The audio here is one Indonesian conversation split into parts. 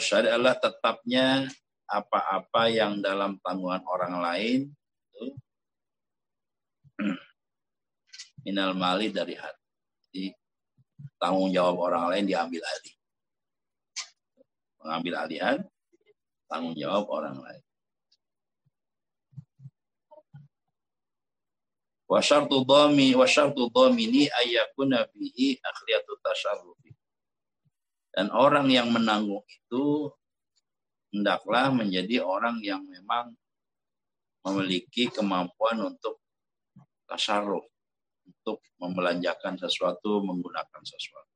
Rosyad adalah tetapnya apa-apa yang dalam tanggungan orang lain itu minal mali dari hati. Jadi tanggung jawab orang lain diambil alih. Mengambil alihan tanggung jawab orang lain. Wa syartu dhami wa syartu dhamini ayyakuna bihi akhliyatu tasarrufi. Dan orang yang menanggung itu hendaklah menjadi orang yang memang memiliki kemampuan untuk tasarruf, untuk membelanjakan sesuatu, menggunakan sesuatu.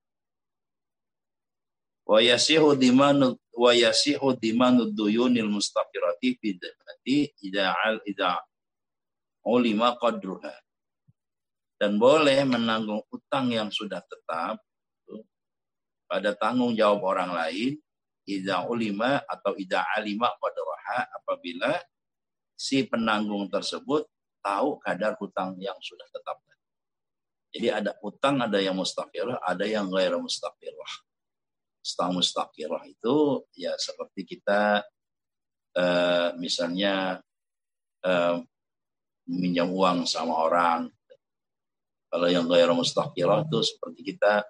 Wa yasihu dimanu wa yasihu dimanu duyunil mustaqirati fi dzati idza al idza ulima qadruha dan boleh menanggung utang yang sudah tetap pada tanggung jawab orang lain idza ulima atau idza alima qadraha apabila si penanggung tersebut tahu kadar hutang yang sudah tetap. Jadi ada utang, ada yang mustaqirah, ada yang gair mustaqirah. Utang mustaqirah itu ya seperti kita uh, misalnya uh, minjam uang sama orang kalau yang gairah mustaqirah itu seperti kita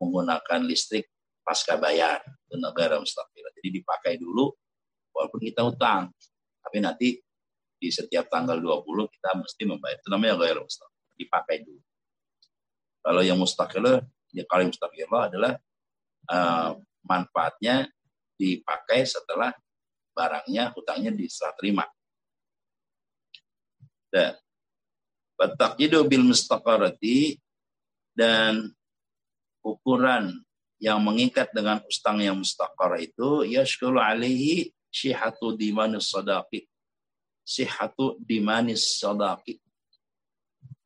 menggunakan listrik pasca bayar itu negara. Jadi dipakai dulu walaupun kita utang. Tapi nanti di setiap tanggal 20 kita mesti membayar. Itu namanya gairah mustaqirah. Dipakai dulu. Kalau yang mustaqirah, yang kali mustaqirah adalah uh, manfaatnya dipakai setelah barangnya, hutangnya diserah terima. Dan Wataqidu bil mustaqarati dan ukuran yang mengikat dengan ustang yang mustaqar itu yashkulu alaihi syihatu dimanis sadaqi. Sihatu dimanis sadaqi.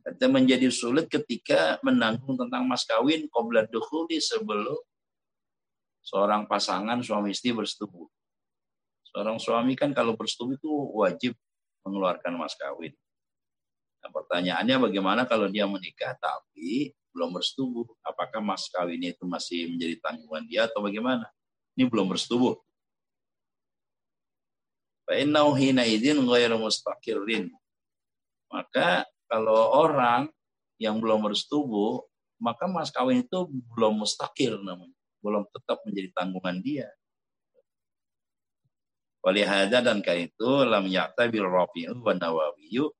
Itu menjadi sulit ketika menanggung tentang mas kawin qobla dukhuli sebelum seorang pasangan suami istri bersetubuh. Seorang suami kan kalau bersetubuh itu wajib mengeluarkan mas kawin. Nah, pertanyaannya bagaimana kalau dia menikah tapi belum bersetubuh? Apakah mas kawin itu masih menjadi tanggungan dia atau bagaimana? Ini belum bersetubuh. Hina. Maka kalau orang yang belum bersetubuh, maka mas kawin itu belum mustakir namanya. Belum tetap menjadi tanggungan dia. Walihada dan karena itu lam bil rafi'u wa nawawiyu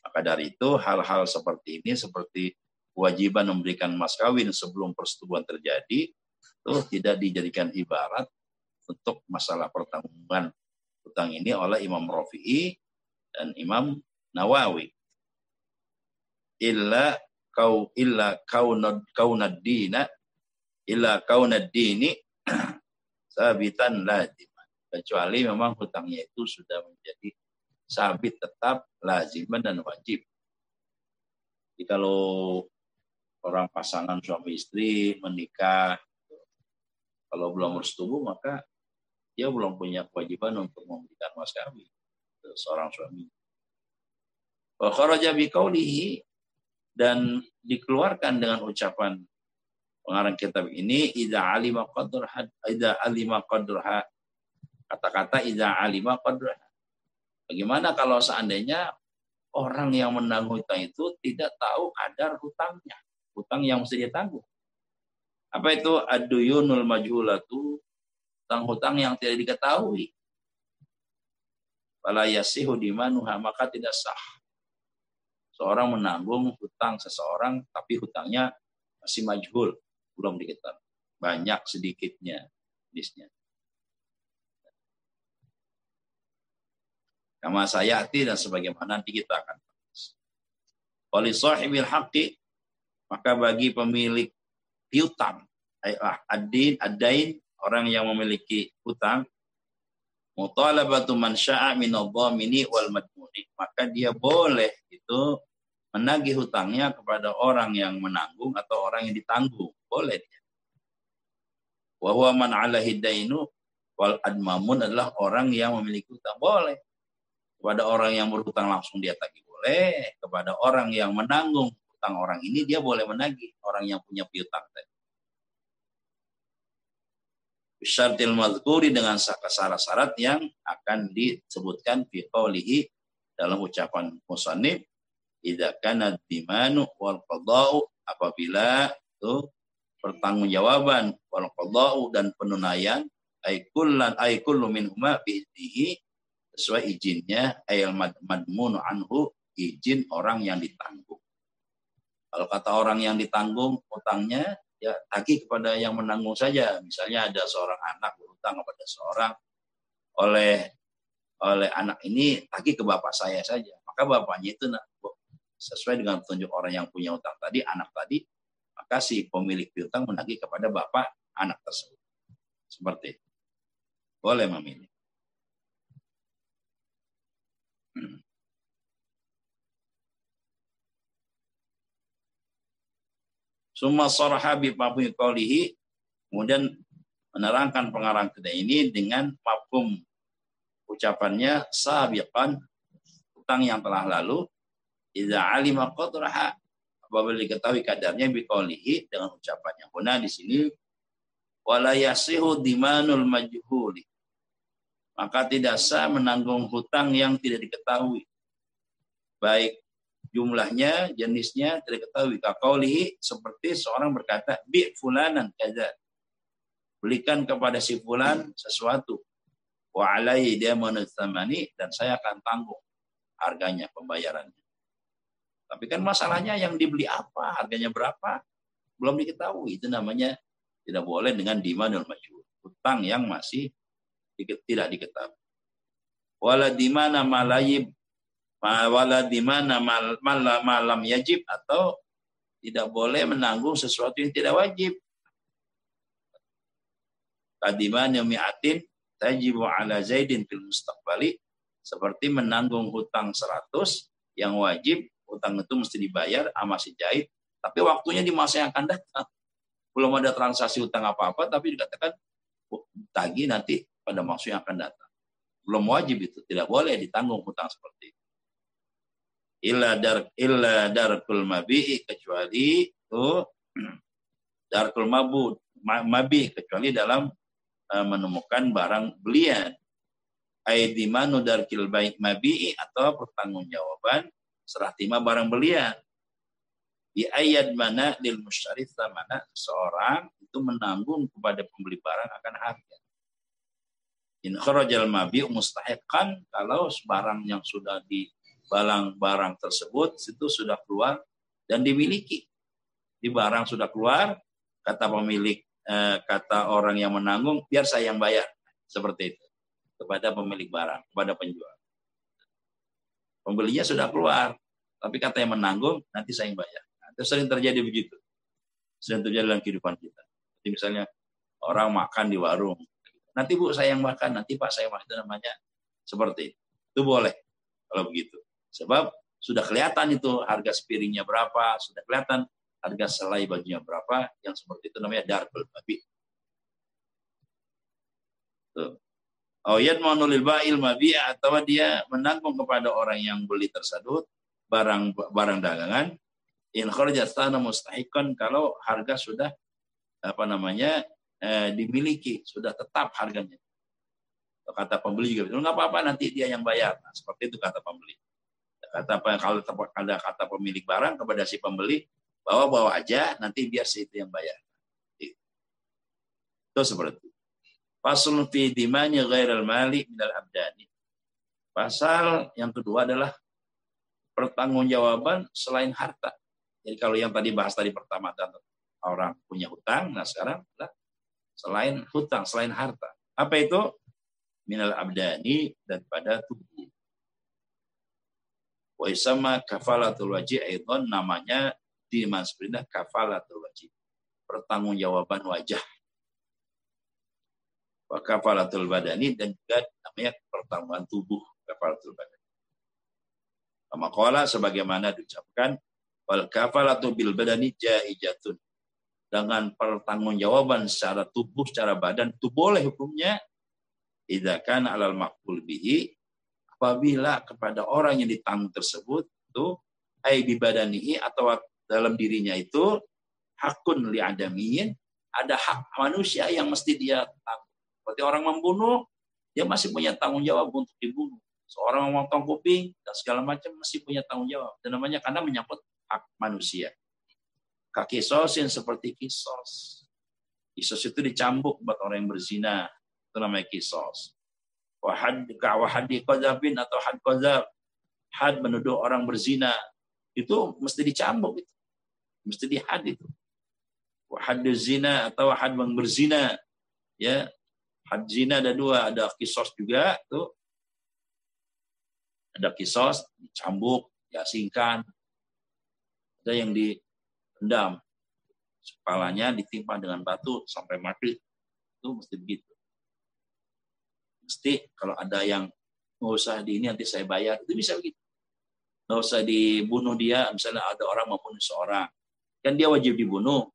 maka dari itu hal-hal seperti ini seperti kewajiban memberikan mas kawin sebelum persetubuhan terjadi itu tidak dijadikan ibarat untuk masalah pertanggungan utang ini oleh Imam Rafi'i dan Imam Nawawi. Illa kau illa kaunad kaunadina illa kaunadini sabitan lazim kecuali memang hutangnya itu sudah menjadi sabit tetap laziman dan wajib. Jadi kalau orang pasangan suami istri menikah, kalau belum bersetubuh maka dia belum punya kewajiban untuk memberikan mas kawin seorang suami. Wa kharaja biqaulihi dan dikeluarkan dengan ucapan pengarang kitab ini idza alima qadraha idza alima qadraha kata-kata idza alima qadraha Bagaimana kalau seandainya orang yang menanggung hutang itu tidak tahu kadar hutangnya, hutang yang mesti ditanggung. Apa itu aduyunul majhulatu, hutang-hutang yang tidak diketahui. Fala yasihu dimanuha, maka tidak sah. Seorang menanggung hutang seseorang, tapi hutangnya masih majhul, belum diketahui. Banyak sedikitnya jenisnya. Kama sayati dan sebagaimana nanti kita akan. Wali sahibil haqqi, maka bagi pemilik piutang, adin, adain, orang yang memiliki hutang, mutalabatu man sya'a min dhamini wal madmuni, maka dia boleh itu menagih hutangnya kepada orang yang menanggung atau orang yang ditanggung. Boleh dia. Wa huwa man ala hidainu wal admamun adalah orang yang memiliki hutang. Boleh. Kepada orang yang berhutang langsung dia tagih boleh. Kepada orang yang menanggung hutang orang ini dia boleh menagih orang yang punya piutang tadi. Bisyartil madhkuri dengan syarat-syarat yang akan disebutkan fi qawlihi dalam ucapan musannif idza kana dimanu wal qada'u apabila itu pertanggungjawaban wal qada'u dan penunaian ay kullan ay kullu minhuma bi sesuai izinnya ayal madmun anhu izin orang yang ditanggung. Kalau kata orang yang ditanggung utangnya ya tagih kepada yang menanggung saja. Misalnya ada seorang anak berutang kepada seorang oleh oleh anak ini tagih ke bapak saya saja. Maka bapaknya itu sesuai dengan petunjuk orang yang punya utang tadi, anak tadi, maka si pemilik piutang menagih kepada bapak anak tersebut. Seperti itu. Boleh memilih. Summa saraha bi kemudian menerangkan pengarang kedai ini dengan mafhum ucapannya sabiqan utang yang telah lalu idza alima qadraha apabila diketahui kadarnya bi qawlihi dengan ucapannya. Huna di sini wala yasihu dimanul majhuli maka tidak sah menanggung hutang yang tidak diketahui. Baik jumlahnya, jenisnya tidak diketahui. Kakaulihi seperti seorang berkata, bi fulanan kaza. Belikan kepada si fulan sesuatu. Wa alaihi dia menutsamani dan saya akan tanggung harganya, pembayarannya. Tapi kan masalahnya yang dibeli apa, harganya berapa, belum diketahui. Itu namanya tidak boleh dengan dimanul majhul. Hutang yang masih tidak diketahui. Wala malayib wala di mana mal, malam yajib atau tidak boleh menanggung sesuatu yang tidak wajib. Kadiman yang mi'atin tajibu ala zaidin fil mustaqbali seperti menanggung hutang 100 yang wajib hutang itu mesti dibayar sama si Zaid tapi waktunya di masa yang akan datang belum ada transaksi hutang apa-apa tapi dikatakan oh, tagi nanti pada maksud yang akan datang. Belum wajib itu, tidak boleh ditanggung hutang seperti itu. Illa dar illa darkul mabi'i kecuali itu darkul mabu mabi kecuali dalam uh, menemukan barang belian. Aidimanu darkil baik mabi'i atau pertanggungjawaban serah terima barang belian. Di ayat mana lil musyarid mana seorang itu menanggung kepada pembeli barang akan harga. In kharajal mabi mustahiqan kalau barang yang sudah di balang barang tersebut itu sudah keluar dan dimiliki. Di barang sudah keluar, kata pemilik eh, kata orang yang menanggung, biar saya yang bayar. Seperti itu. Kepada pemilik barang, kepada penjual. Pembelinya sudah keluar, tapi kata yang menanggung, nanti saya yang bayar. Nah, itu sering terjadi begitu. Sering terjadi dalam kehidupan kita. Jadi misalnya orang makan di warung, Nanti Bu saya yang makan, nanti Pak saya makan itu namanya seperti itu. Itu boleh kalau begitu. Sebab sudah kelihatan itu harga spiringnya berapa, sudah kelihatan harga selai bajunya berapa, yang seperti itu namanya darbel babi. Tuh. Awiyat manulil ba'il mabi atau dia menanggung kepada orang yang beli tersebut barang barang dagangan in kharajat mustahikan kalau harga sudah apa namanya eh, dimiliki, sudah tetap harganya. Kata pembeli juga, nggak apa-apa nanti dia yang bayar. Nah, seperti itu kata pembeli. Kata kalau ada kata pemilik barang kepada si pembeli, bawa-bawa aja, nanti biar si itu yang bayar. Itu seperti. Pasal fi dimanya ghairal mali minal abdani. Pasal yang kedua adalah pertanggungjawaban selain harta. Jadi kalau yang tadi bahas tadi pertama orang punya hutang, nah sekarang selain hutang, selain harta. Apa itu? Minal abdani daripada tubuh. Wa isama kafalatul wajib aidon namanya di Masbrinah kafalatul wajib. Pertanggungjawaban wajah. Wa kafalatul badani dan juga namanya pertanggungan tubuh kafalatul badani. Kama qala sebagaimana diucapkan wal kafalatu bil badani jaijatun dengan pertanggungjawaban secara tubuh, secara badan, itu boleh hukumnya. Idakan alal makbul bihi, apabila kepada orang yang ditanggung tersebut, itu ai badanihi atau dalam dirinya itu hakun li adamiyin, ada hak manusia yang mesti dia tanggung. Seperti orang membunuh, dia masih punya tanggung jawab untuk dibunuh. Seorang memotong kuping dan segala macam masih punya tanggung jawab. Dan namanya karena menyangkut hak manusia. Kaki sosin seperti kisos. Kisos itu dicambuk buat orang yang berzina. Itu namanya kisos. Wahad wahadi kodabin atau had kodab. Had menuduh orang berzina. Itu mesti dicambuk. Itu. Mesti dihad itu. Wahad zina atau had yang berzina. Ya, had zina ada dua, ada kisos juga tuh ada kisos, dicambuk, diasingkan. Ada yang direndam. Kepalanya ditimpa dengan batu sampai mati. Itu mesti begitu. Mesti kalau ada yang nggak usah di ini nanti saya bayar, itu bisa begitu. Nggak usah dibunuh dia, misalnya ada orang membunuh seorang. Kan dia wajib dibunuh.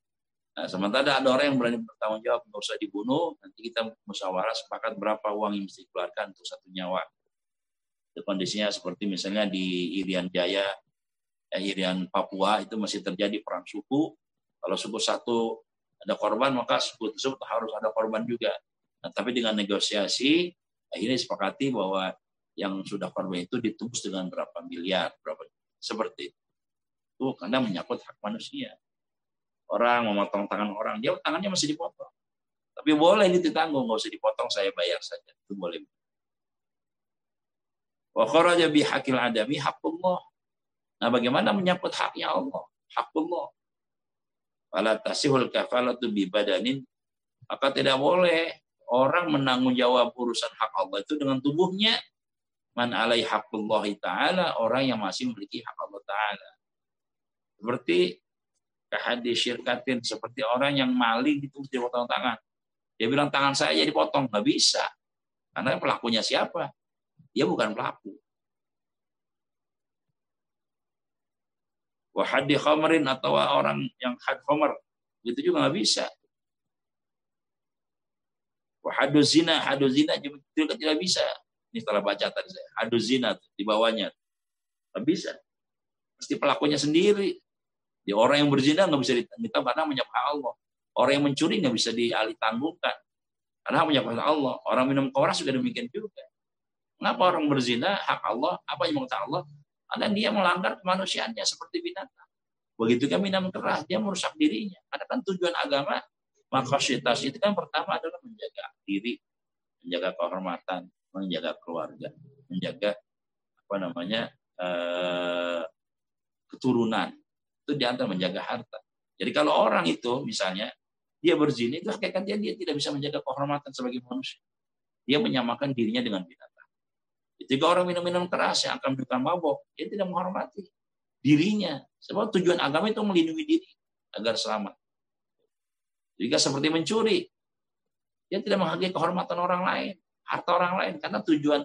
Nah, sementara ada orang yang berani bertanggung jawab, nggak usah dibunuh, nanti kita musyawarah sepakat berapa uang yang mesti dikeluarkan untuk satu nyawa kondisinya seperti misalnya di Irian Jaya, eh, Irian Papua itu masih terjadi perang suku. Kalau suku satu ada korban, maka suku tersebut harus ada korban juga. Nah, tapi dengan negosiasi, akhirnya sepakati bahwa yang sudah korban itu ditebus dengan berapa miliar, berapa seperti itu. Itu karena menyangkut hak manusia. Orang memotong tangan orang, dia tangannya masih dipotong. Tapi boleh ini ditanggung, nggak usah dipotong, saya bayar saja. Itu boleh. Wa kharaja bi hakil adami haqqullah. Nah, bagaimana menyangkut haknya Allah? Haqqullah. Fala tasihul kafalatu bi badanin. Maka tidak boleh orang menanggung jawab urusan hak Allah itu dengan tubuhnya. Man alai haqqullah ta'ala, orang yang masih memiliki hak Allah ta'ala. Seperti hadis syirkatin, seperti orang yang maling itu dipotong tangan. Dia bilang tangan saya dipotong, nggak bisa. Karena pelakunya siapa? Dia bukan pelaku. Wahadi khamrin atau orang yang had khamar. Itu juga nggak bisa. Wahadu zina, hadu zina juga tidak bisa. Ini setelah baca tadi saya. Hadu zina di bawahnya. Nggak bisa. Pasti pelakunya sendiri. Di orang yang berzina nggak bisa ditanggung karena menyapa Allah. Orang yang mencuri nggak bisa dialih tanggungkan. Karena menyapa Allah. Orang minum keras juga demikian juga. Kenapa orang berzina hak Allah? Apa yang mengatakan Allah? Karena dia melanggar kemanusiaannya seperti binatang. Begitu kan minum keras, dia merusak dirinya. Karena kan tujuan agama, makositas itu kan pertama adalah menjaga diri, menjaga kehormatan, menjaga keluarga, menjaga apa namanya eh, keturunan. Itu di antara menjaga harta. Jadi kalau orang itu misalnya dia berzina itu hakikatnya dia tidak bisa menjaga kehormatan sebagai manusia. Dia menyamakan dirinya dengan binatang. Ketika orang minum-minum keras yang akan menimbulkan mabok, dia tidak menghormati dirinya. Sebab tujuan agama itu melindungi diri agar selamat. Jika seperti mencuri, dia tidak menghargai kehormatan orang lain, harta orang lain, karena tujuan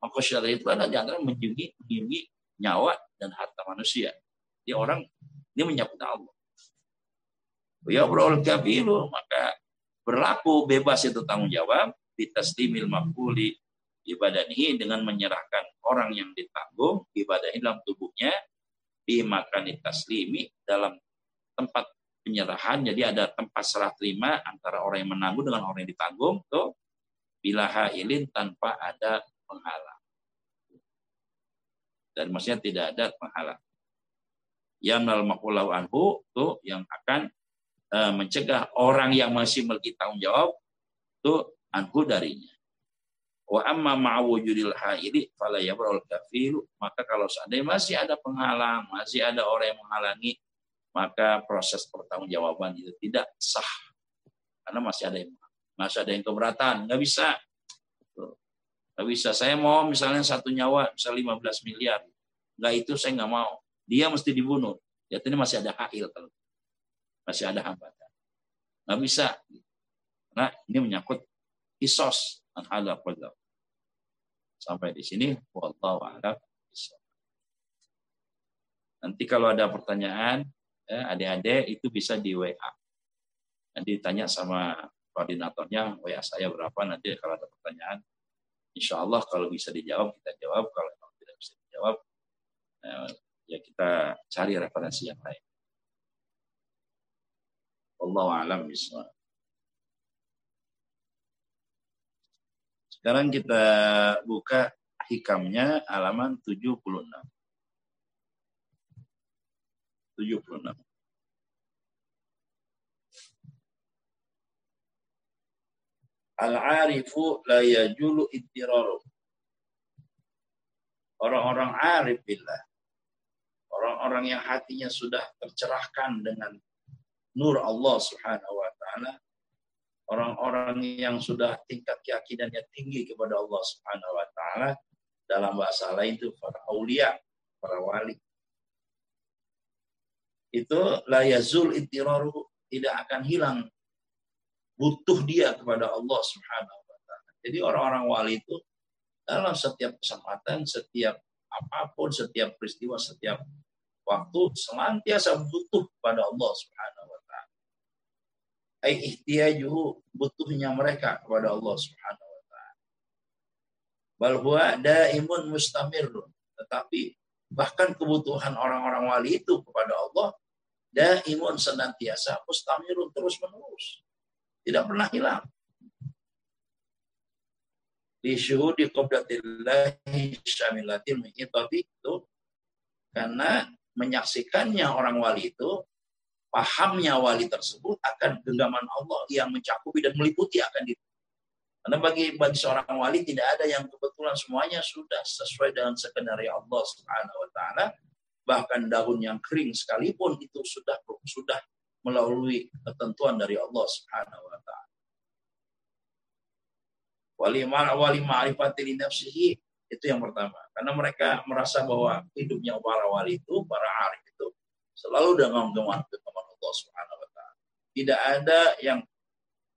makosyara itu adalah di antara menjungi, menjungi nyawa dan harta manusia. Dia orang dia menyebut Allah. Ya berol kabilu maka berlaku bebas itu tanggung jawab di taslimil makuli ibadahnya dengan menyerahkan orang yang ditanggung ibadahnya dalam tubuhnya dimakan taslimi dalam tempat penyerahan. Jadi ada tempat serah terima antara orang yang menanggung dengan orang yang ditanggung tuh bila hailin tanpa ada penghalang. Dan maksudnya tidak ada penghalang. Yang makulau anhu tuh yang akan uh, mencegah orang yang masih memiliki tanggung jawab tuh anhu darinya. Wa amma ma'wujudil haidi fala yabrul kafiru. Maka kalau seandainya masih ada penghalang, masih ada orang yang menghalangi, maka proses pertanggungjawaban itu tidak sah. Karena masih ada yang masih ada yang keberatan, nggak bisa. Nggak bisa. Saya mau misalnya satu nyawa, misalnya 15 miliar. Nggak itu saya nggak mau. Dia mesti dibunuh. ini masih ada hail kalau masih ada hambatan. Nggak bisa. Nah, ini menyangkut kisos ada qadar. Sampai di sini wallahu a'lam Nanti kalau ada pertanyaan, ya, adik-adik itu bisa di WA. Nanti ditanya sama koordinatornya, WA saya berapa, nanti kalau ada pertanyaan, insya Allah kalau bisa dijawab, kita jawab. Kalau tidak bisa dijawab, eh, ya kita cari referensi yang lain. Allah alam bismillah. Sekarang kita buka hikamnya halaman 76. 76. Al-arifu la yajulu ittiraru. Orang-orang arif billah. Orang-orang yang hatinya sudah tercerahkan dengan nur Allah subhanahu wa ta'ala orang-orang yang sudah tingkat keyakinannya tinggi kepada Allah Subhanahu wa taala dalam bahasa lain itu para aulia, para wali. Itu la yazul intiraru tidak akan hilang butuh dia kepada Allah Subhanahu wa taala. Jadi orang-orang wali itu dalam setiap kesempatan, setiap apa pun, setiap peristiwa, setiap waktu senantiasa butuh pada Allah Subhanahu wa ai ihtiyaju butuhnya mereka kepada Allah Subhanahu wa taala. Bal huwa daimun mustamir. Tetapi bahkan kebutuhan orang-orang wali itu kepada Allah daimun senantiasa mustamirun terus menerus. Tidak pernah hilang. Di syuhudi qabdatillahi syamilatil mu'itati itu karena menyaksikannya orang wali itu pahamnya wali tersebut akan genggaman Allah yang mencakupi dan meliputi akan diri. Karena bagi bagi seorang wali tidak ada yang kebetulan semuanya sudah sesuai dengan skenario Allah Subhanahu wa taala. Bahkan daun yang kering sekalipun itu sudah sudah melalui ketentuan dari Allah Subhanahu wa taala. Wali wali ma'rifati nafsihi itu yang pertama. Karena mereka merasa bahwa hidupnya para wali itu, para arif itu selalu dengan genggaman Allah Subhanahu wa taala. Tidak ada yang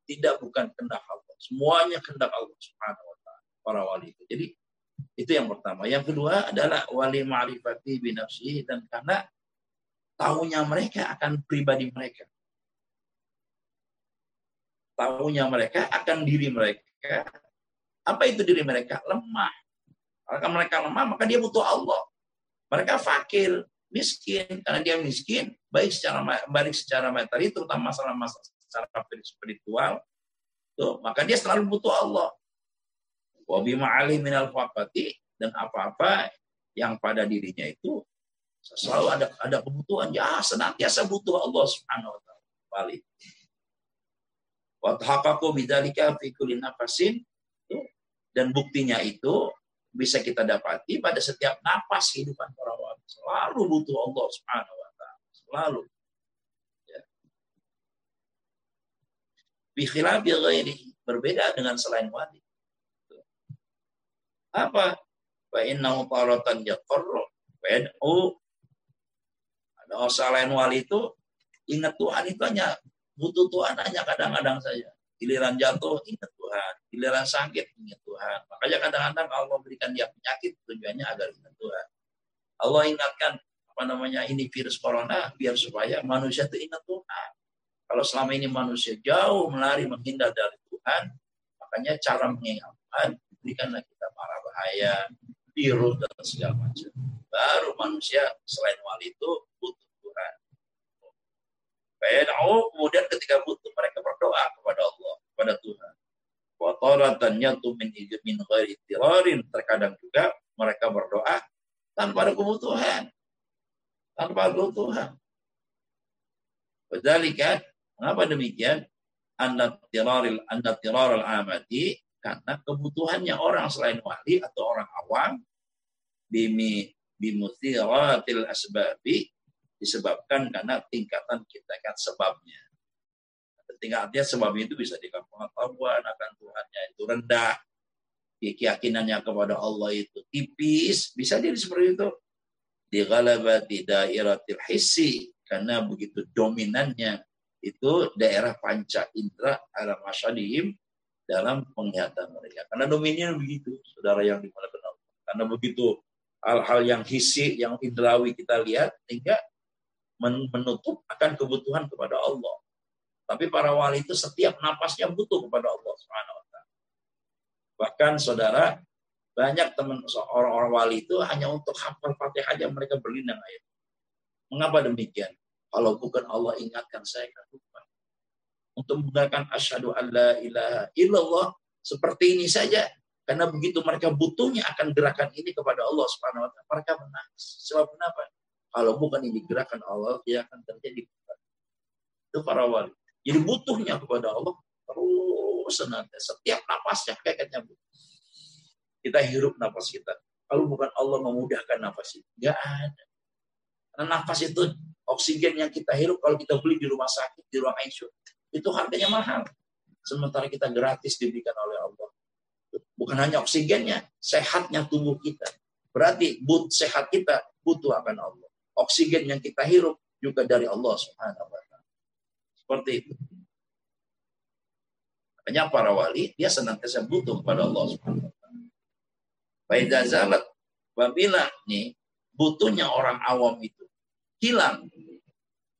tidak bukan kehendak Allah. Semuanya kehendak Allah Subhanahu wa taala. Para wali itu. Jadi itu yang pertama. Yang kedua adalah wali ma'rifati binafsi dan karena tahunya mereka akan pribadi mereka. Tahunya mereka akan diri mereka. Apa itu diri mereka? Lemah. Kalau mereka lemah, maka dia butuh Allah. Mereka fakir, miskin karena dia miskin baik secara baik secara materi terutama masalah masalah secara spiritual tuh maka dia selalu butuh Allah wa bima ali minal faqati dan apa-apa yang pada dirinya itu selalu ada ada kebutuhan ya senantiasa butuh Allah Subhanahu wa taala balik wa tahaqqaqu bidzalika fi kulli nafasin dan buktinya itu bisa kita dapati pada setiap napas kehidupan para wali. Selalu butuh Allah Subhanahu wa taala. Selalu. Ya. Ghairi. Berbeda dengan selain wali. Apa? Fa innahu taratan yaqarru wa ada selain wali itu ingat Tuhan itu hanya butuh Tuhan hanya kadang-kadang saja. Giliran jatuh ingat Tuhan. Giliran sakit ingat Tuhan. Makanya kadang-kadang Allah berikan dia penyakit tujuannya agar ingat Tuhan. Allah ingatkan apa namanya ini virus corona biar supaya manusia itu ingat Tuhan. Kalau selama ini manusia jauh melari menghindar dari Tuhan, makanya cara mengingatkan berikanlah kita para bahaya, virus dan segala macam. Baru manusia selain wali itu butuh Tuhan. Kemudian ketika butuh mereka berdoa kepada Allah, kepada Tuhan. Wa min min ghairi. Terkadang juga mereka berdoa tanpa ada kebutuhan. Tanpa kebutuhan. Wadhalika, mengapa demikian? Anda tiraril anda tiraril amati karena kebutuhannya orang selain wali atau orang awam bimi bimuthiratil asbabi disebabkan karena tingkatan tingkatan sebabnya. Tingkatnya sebab itu bisa dikatakan pengetahuan akan Tuhannya itu rendah keyakinannya kepada Allah itu tipis bisa jadi seperti itu. Di ghalabati dairatil hissi karena begitu dominannya itu daerah panca indera ala masyadihim dalam penglihatan mereka karena dominannya begitu saudara yang dimulakan Allah karena begitu hal-hal yang hissi yang indrawi kita lihat sehingga menutup akan kebutuhan kepada Allah tapi para wali itu setiap napasnya butuh kepada Allah Subhanahu wa taala. Bahkan saudara, banyak teman orang-orang wali itu hanya untuk hafal Fatihah aja mereka berlindang ayat. Mengapa demikian? Kalau bukan Allah ingatkan saya lupa. Untuk menggunakan asyhadu alla ilaha illallah seperti ini saja Karena begitu mereka butuhnya akan gerakan ini kepada Allah Subhanahu wa taala, mereka menangis. Sebab kenapa? Kalau bukan ini gerakan Allah, dia akan terjadi. Itu para wali. Jadi butuhnya kepada Allah terus senantiasa. Setiap napasnya kayaknya kita hirup nafas kita. Kalau bukan Allah memudahkan nafas itu, nggak ada. Karena nafas itu oksigen yang kita hirup kalau kita beli di rumah sakit, di ruang ICU, itu harganya mahal. Sementara kita gratis diberikan oleh Allah. Bukan hanya oksigennya, sehatnya tubuh kita. Berarti but sehat kita butuh akan Allah. Oksigen yang kita hirup juga dari Allah Subhanahu wa taala. Seperti itu. Makanya para wali dia senantiasa butuh kepada Allah Subhanahu wa taala. Nih butuhnya orang awam itu hilang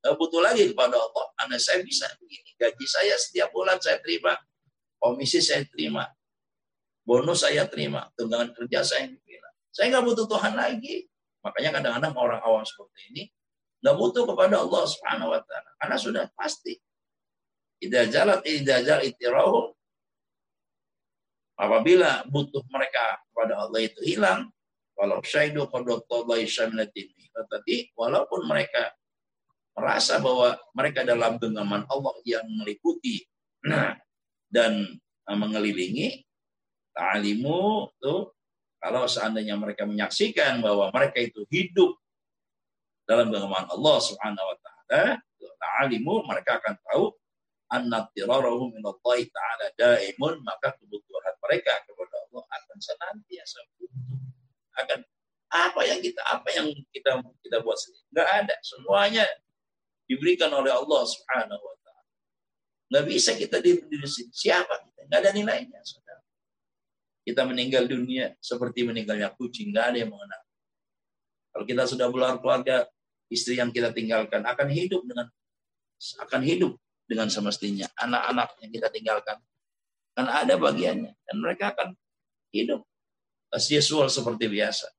butuh lagi kepada Allah. Karena saya bisa begini. Gaji saya setiap bulan saya terima. Komisi saya terima. Bonus saya terima. Tunjangan kerja saya terima. Saya nggak butuh Tuhan lagi. Makanya kadang-kadang orang awam seperti ini nggak butuh kepada Allah Subhanahu wa taala karena sudah pasti. Idza jalat idza jal itirahu apabila butuh mereka kepada Allah itu hilang walau syaidu qadallahi syamlatin tetapi walaupun mereka merasa bahwa mereka dalam genggaman Allah yang meliputi. Nah, dan uh, mengelilingi ta'alimu tuh kalau seandainya mereka menyaksikan bahwa mereka itu hidup dalam genggaman Allah Subhanahu wa taala ta'alimu mereka akan tahu minallahi ta'ala daimun maka kebutuhan mereka kepada Allah akan senantiasa akan apa yang kita apa yang kita kita buat sendiri? Nggak ada semuanya diberikan oleh Allah Subhanahu wa taala. Nggak bisa kita diri di sini. Siapa kita? Nggak ada nilainya, saudara. Kita meninggal dunia seperti meninggalnya kucing, nggak ada yang mengenal. Kalau kita sudah berkeluarga, keluarga, istri yang kita tinggalkan akan hidup dengan akan hidup dengan semestinya. Anak-anak yang kita tinggalkan kan ada bagiannya dan mereka akan hidup as usual seperti biasa.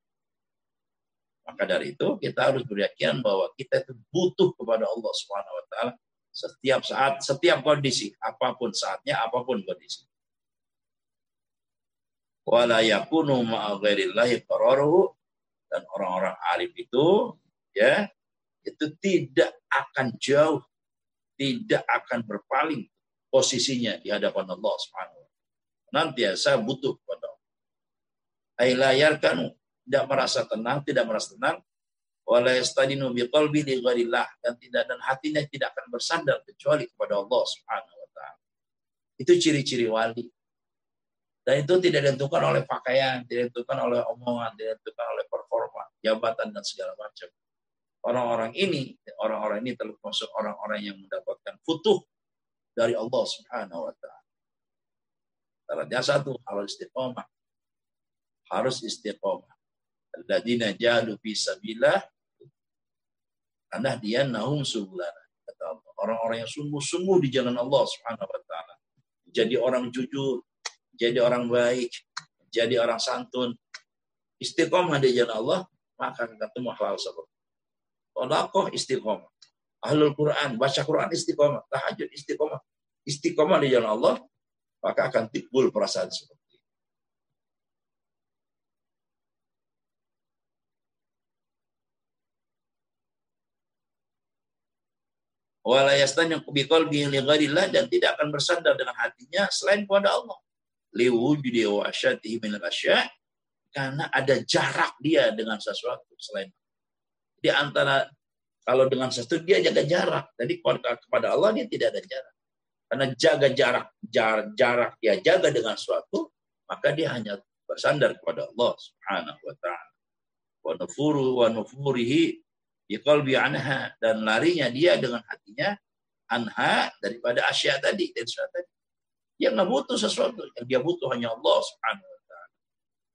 Maka dari itu kita harus beryakin bahwa kita itu butuh kepada Allah Subhanahu wa taala setiap saat, setiap kondisi, apa pun saatnya, apa pun kondisi. Wala yakunu dan orang-orang alim itu ya itu tidak akan jauh, tidak akan berpaling posisinya di hadapan Allah Subhanahu wa taala. Nantiasa butuh kepada Allah. Ailayar kanu tidak merasa tenang, tidak merasa tenang, wala yastadinu biqalbi li ghairillah dan tidak dan hatinya tidak akan bersandar kecuali kepada Allah Subhanahu wa taala. Itu ciri-ciri wali. Dan itu tidak ditentukan oleh pakaian, tidak ditentukan oleh omongan, tidak ditentukan oleh performa, jabatan dan segala macam. Orang-orang ini, orang-orang ini termasuk orang-orang yang mendapatkan futuh dari Allah Subhanahu wa taala. Syaratnya satu, harus istiqomah. Harus istiqomah alladzina jahadu fi sabilillah karena dia nahum subulana kata Allah. Orang-orang yang sungguh-sungguh di jalan Allah Subhanahu wa taala. Jadi orang jujur jadi orang baik jadi orang santun. Istiqomah di jalan Allah maka ketemu hal seperti Sodakoh istiqomah. Ahlul Quran baca Quran istiqomah. Tahajud istiqomah. Istiqomah di jalan Allah maka akan timbul perasaan seperti wala yastanya biqalbihi li dan tidak akan bersandar dengan hatinya selain kepada Allah. Liwujudi wa asyatihi min karena ada jarak dia dengan sesuatu selain di antara kalau dengan sesuatu dia jaga jarak. Jadi kepada Allah dia tidak ada jarak. Karena jaga jarak, jarak, jarak dia jaga dengan sesuatu, maka dia hanya bersandar kepada Allah Subhanahu wa taala. Wa nufuru wa nufurihi biqalbi anha dan larinya dia dengan hatinya anha daripada asya tadi dari sesuatu tadi. Dia nggak butuh sesuatu, yang dia butuh hanya Allah Subhanahu wa taala.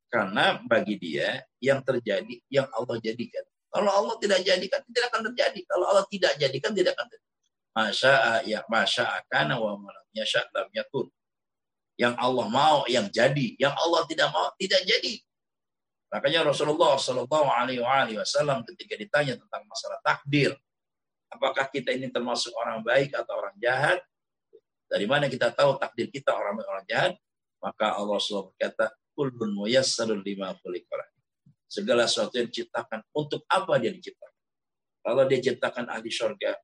Karena bagi dia yang terjadi yang Allah jadikan. Kalau Allah tidak jadikan tidak akan terjadi. Kalau Allah tidak jadikan tidak akan terjadi. Masya ya masya akan wa malam yasha lam yakun. Yang Allah mau yang jadi, yang Allah tidak mau tidak jadi. Makanya Rasulullah Shallallahu Alaihi Wasallam ketika ditanya tentang masalah takdir, apakah kita ini termasuk orang baik atau orang jahat? Dari mana kita tahu takdir kita orang orang jahat? Maka Allah SWT berkata, muyassarun lima. Segala sesuatu yang diciptakan untuk apa dia diciptakan? Kalau dia ciptakan ahli surga,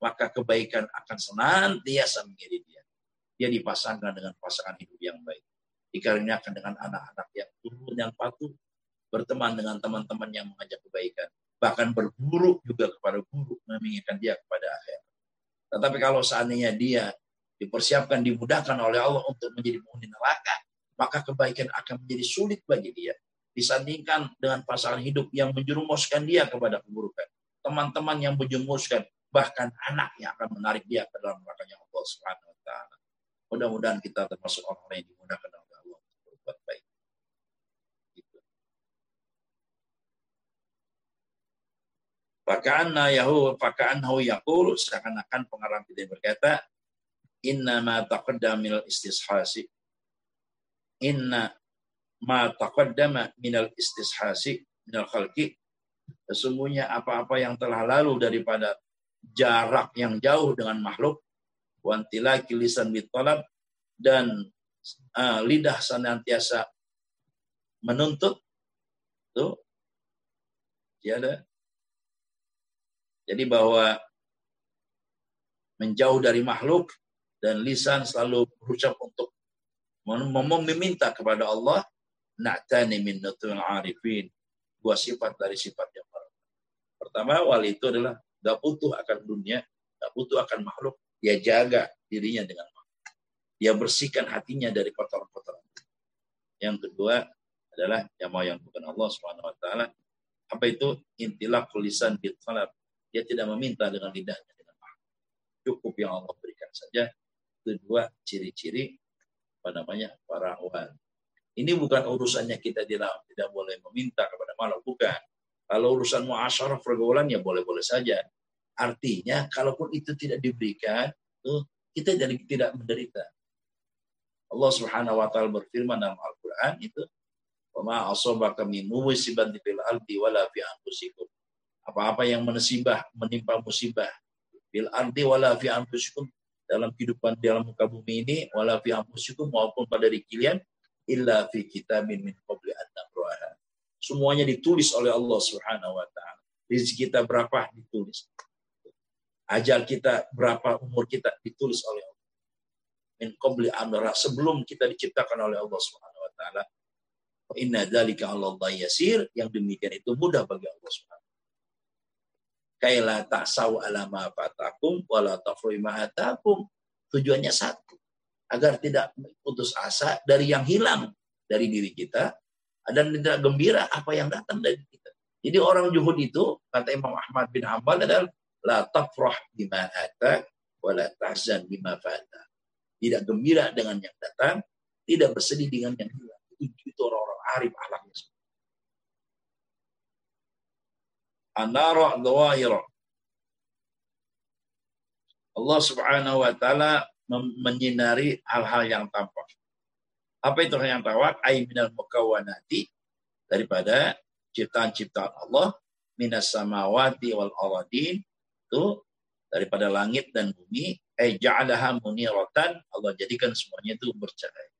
maka kebaikan akan senantiasa mengiringi dia. Dia dipasangkan dengan pasangan hidup yang baik. Dikaruniakan dengan anak-anak yang turun yang patuh, berteman dengan teman-teman yang mengajak kebaikan, bahkan berburu juga kepada guru, menginginkan dia kepada akhir. Tetapi kalau seandainya dia dipersiapkan, dimudahkan oleh Allah untuk menjadi penghuni neraka, maka kebaikan akan menjadi sulit bagi dia. Disandingkan dengan pasangan hidup yang menjerumuskan dia kepada keburukan. Teman-teman yang menjerumuskan, bahkan anak yang akan menarik dia ke dalam nerakanya Allah taala. Mudah-mudahan kita termasuk orang yang dimudahkan oleh Allah untuk berbuat baik. Faka'anna yahu faka'annahu yaqul seakan-akan pengarang kita berkata inna ma taqaddama minal istishasi. Inna ma taqaddama minal istishasi minal khalqi. Sesungguhnya apa-apa yang telah lalu daripada jarak yang jauh dengan makhluk wantila kilisan bitolab dan uh, lidah senantiasa menuntut tuh tiada jadi bahwa menjauh dari makhluk dan lisan selalu berucap untuk meminta kepada Allah na'tani min nutul arifin. Dua sifat dari sifat yang pertama wali itu adalah gak butuh akan dunia gak butuh akan makhluk. Dia jaga dirinya dengan makhluk. Dia bersihkan hatinya dari kotoran-kotoran. Yang kedua adalah yang mau yang bukan Allah Subhanahu wa taala apa itu? Intilak tulisan bitalab dia tidak meminta dengan lidahnya dengan. Cukup yang Allah berikan saja. Itu dua ciri-ciri apa namanya para wan. Ini bukan urusannya kita tidak tidak boleh meminta kepada makhluk bukan. Kalau urusan muasyarah pergaulan ya boleh-boleh saja. Artinya kalaupun itu tidak diberikan, tuh kita jadi tidak menderita. Allah Subhanahu wa taala berfirman dalam Al-Qur'an itu, "Wa ma asabaka min musibatin fil ardi wala fi anfusikum." Apa-apa yang menesibah, menimpa musibah. Bil ardi wala fi anfusikum. Dalam kehidupan dalam muka bumi ini wala fi anfusikum maupun pada diri kalian illa fi kitabin min qabli an Semuanya ditulis oleh Allah Subhanahu wa taala. Rezeki kita berapa? Ditulis. Ajal kita berapa? Umur kita? Ditulis oleh Allah. Min qabli an sebelum kita diciptakan oleh Allah Subhanahu wa taala. Inna dzalika Allah yasir, yang demikian itu mudah bagi Allah Subhanahu kaila ta'saw ala ma fatakum wala tafru'i ma atakum. Tujuannya satu. Agar tidak putus asa dari yang hilang dari diri kita dan tidak gembira apa yang datang dari kita. Jadi orang juhud itu kata Imam Ahmad bin Hambal adalah la tafrah bima atak wala tahzan bima fata. Tidak gembira dengan yang datang, tidak bersedih dengan yang hilang. Itu, itu orang-orang arif alamnya. Anara dhawahira. Allah Subhanahu wa taala menyinari hal-hal yang tampak. Apa itu hal yang tampak? Ai minal mukawwanati daripada ciptaan-ciptaan Allah minas samawati wal aradin itu daripada langit dan bumi ai ja'alaha muniratan Allah jadikan semuanya itu bercahaya.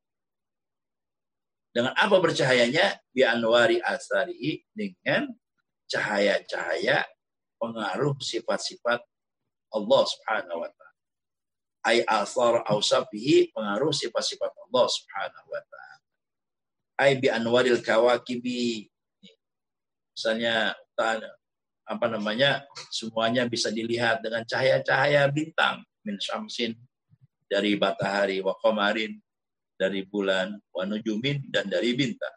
Dengan apa bercahayanya? Bi anwari asari dengan cahaya-cahaya pengaruh sifat-sifat Allah Subhanahu wa taala. Ai ausafihi pengaruh sifat-sifat Allah Subhanahu wa taala. Ai bi anwaril kawakibi. Misalnya apa namanya? Semuanya bisa dilihat dengan cahaya-cahaya bintang min syamsin dari matahari wa qamarin dari bulan wa nujumin dan dari bintang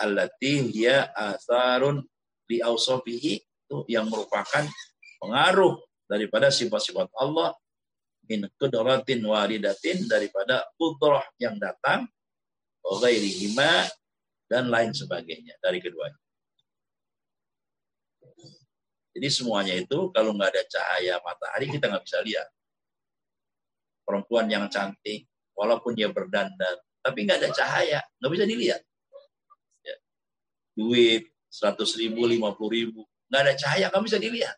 allati hiya asarun li ausofihi itu yang merupakan pengaruh daripada sifat-sifat Allah min kudratin walidatin daripada kudrah yang datang ghairihima dan lain sebagainya dari keduanya. Jadi semuanya itu kalau nggak ada cahaya matahari kita nggak bisa lihat. Perempuan yang cantik, walaupun dia berdandan, tapi nggak ada cahaya, nggak bisa dilihat. Ya. Duit, 100 ribu, 50 ribu. Nggak ada cahaya, kamu bisa dilihat.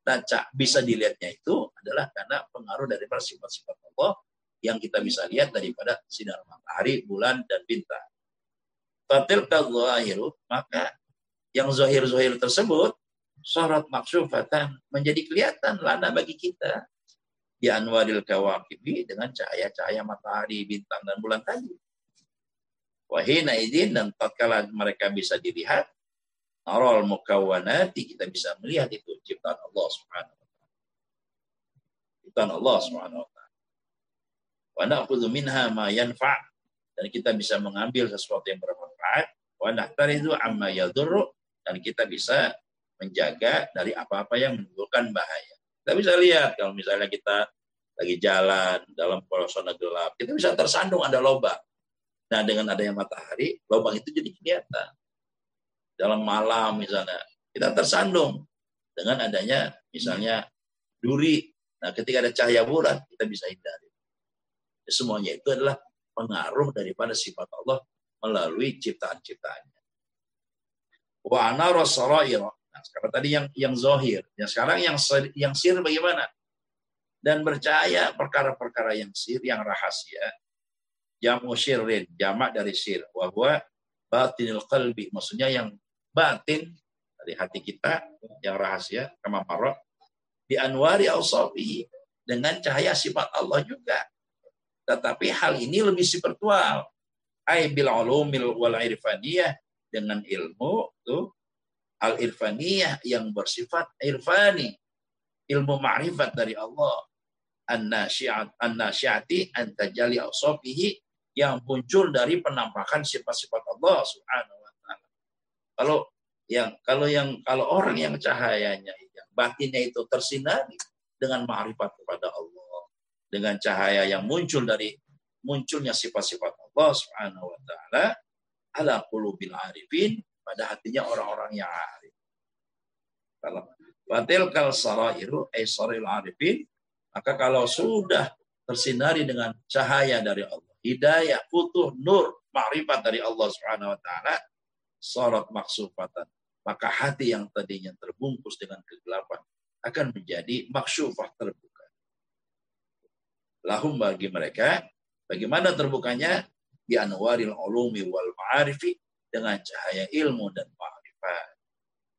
Nah, bisa dilihatnya itu adalah karena pengaruh dari sifat-sifat Allah yang kita bisa lihat daripada sinar matahari, bulan, dan bintang. Fatil zahiru maka yang zahir-zahir tersebut sorot maksufatan menjadi kelihatan lana bagi kita di anwaril kawakibi dengan cahaya-cahaya matahari, bintang dan bulan tadi. Wahina izin dan tatkala mereka bisa dilihat, narol mukawanati kita bisa melihat itu ciptaan Allah Subhanahu wa taala. Ciptaan Allah Subhanahu wa taala. Wa na'khudhu minha ma yanfa' dan kita bisa mengambil sesuatu yang bermanfaat wa nahtarizu amma yadurru dan kita bisa menjaga dari apa-apa yang menimbulkan bahaya. Kita bisa lihat kalau misalnya kita lagi jalan dalam suasana gelap, kita bisa tersandung ada lubang. Nah, dengan adanya matahari, lubang itu jadi kelihatan. Dalam malam misalnya, kita tersandung dengan adanya misalnya duri. Nah, ketika ada cahaya bulan, kita bisa hindari. Semuanya itu adalah pengaruh daripada sifat Allah melalui ciptaan-ciptaannya. Wa Nah, sekarang tadi yang yang zohir. Yang sekarang yang yang sir bagaimana? Dan percaya perkara-perkara yang sir, yang rahasia. Jamu sirrin, jamak dari sir. Wahwa batinil qalbi. Maksudnya yang batin dari hati kita, yang rahasia, kama marah. Di anwari. Dengan cahaya sifat Allah juga. Tetapi hal ini lebih spiritual. Ay bil ulumil wal irfaniyah. Dengan ilmu tuh al-irfaniyah yang bersifat irfani, ilmu ma'rifat dari Allah. An-nasyiat an-nasyiati an tajali yang muncul dari penampakan sifat-sifat Allah Subhanahu wa. Kalau yang kalau yang kalau orang yang cahayanya yang batinnya itu tersinari dengan ma'rifat kepada Allah, dengan cahaya yang muncul dari munculnya sifat-sifat Allah Subhanahu wa taala ala qulubil arifin pada hatinya orang-orang yang arif. Kalau batil kal sarairu ay saril arifin, maka kalau sudah tersinari dengan cahaya dari Allah, hidayah, putuh, nur, makrifat dari Allah Subhanahu wa taala, sorot maksufatan. Maka hati yang tadinya terbungkus dengan kegelapan akan menjadi maksufah terbuka. Lahum bagi mereka, bagaimana terbukanya? Di anwaril ulumi wal ma'arifi dengan cahaya ilmu dan ma'rifat.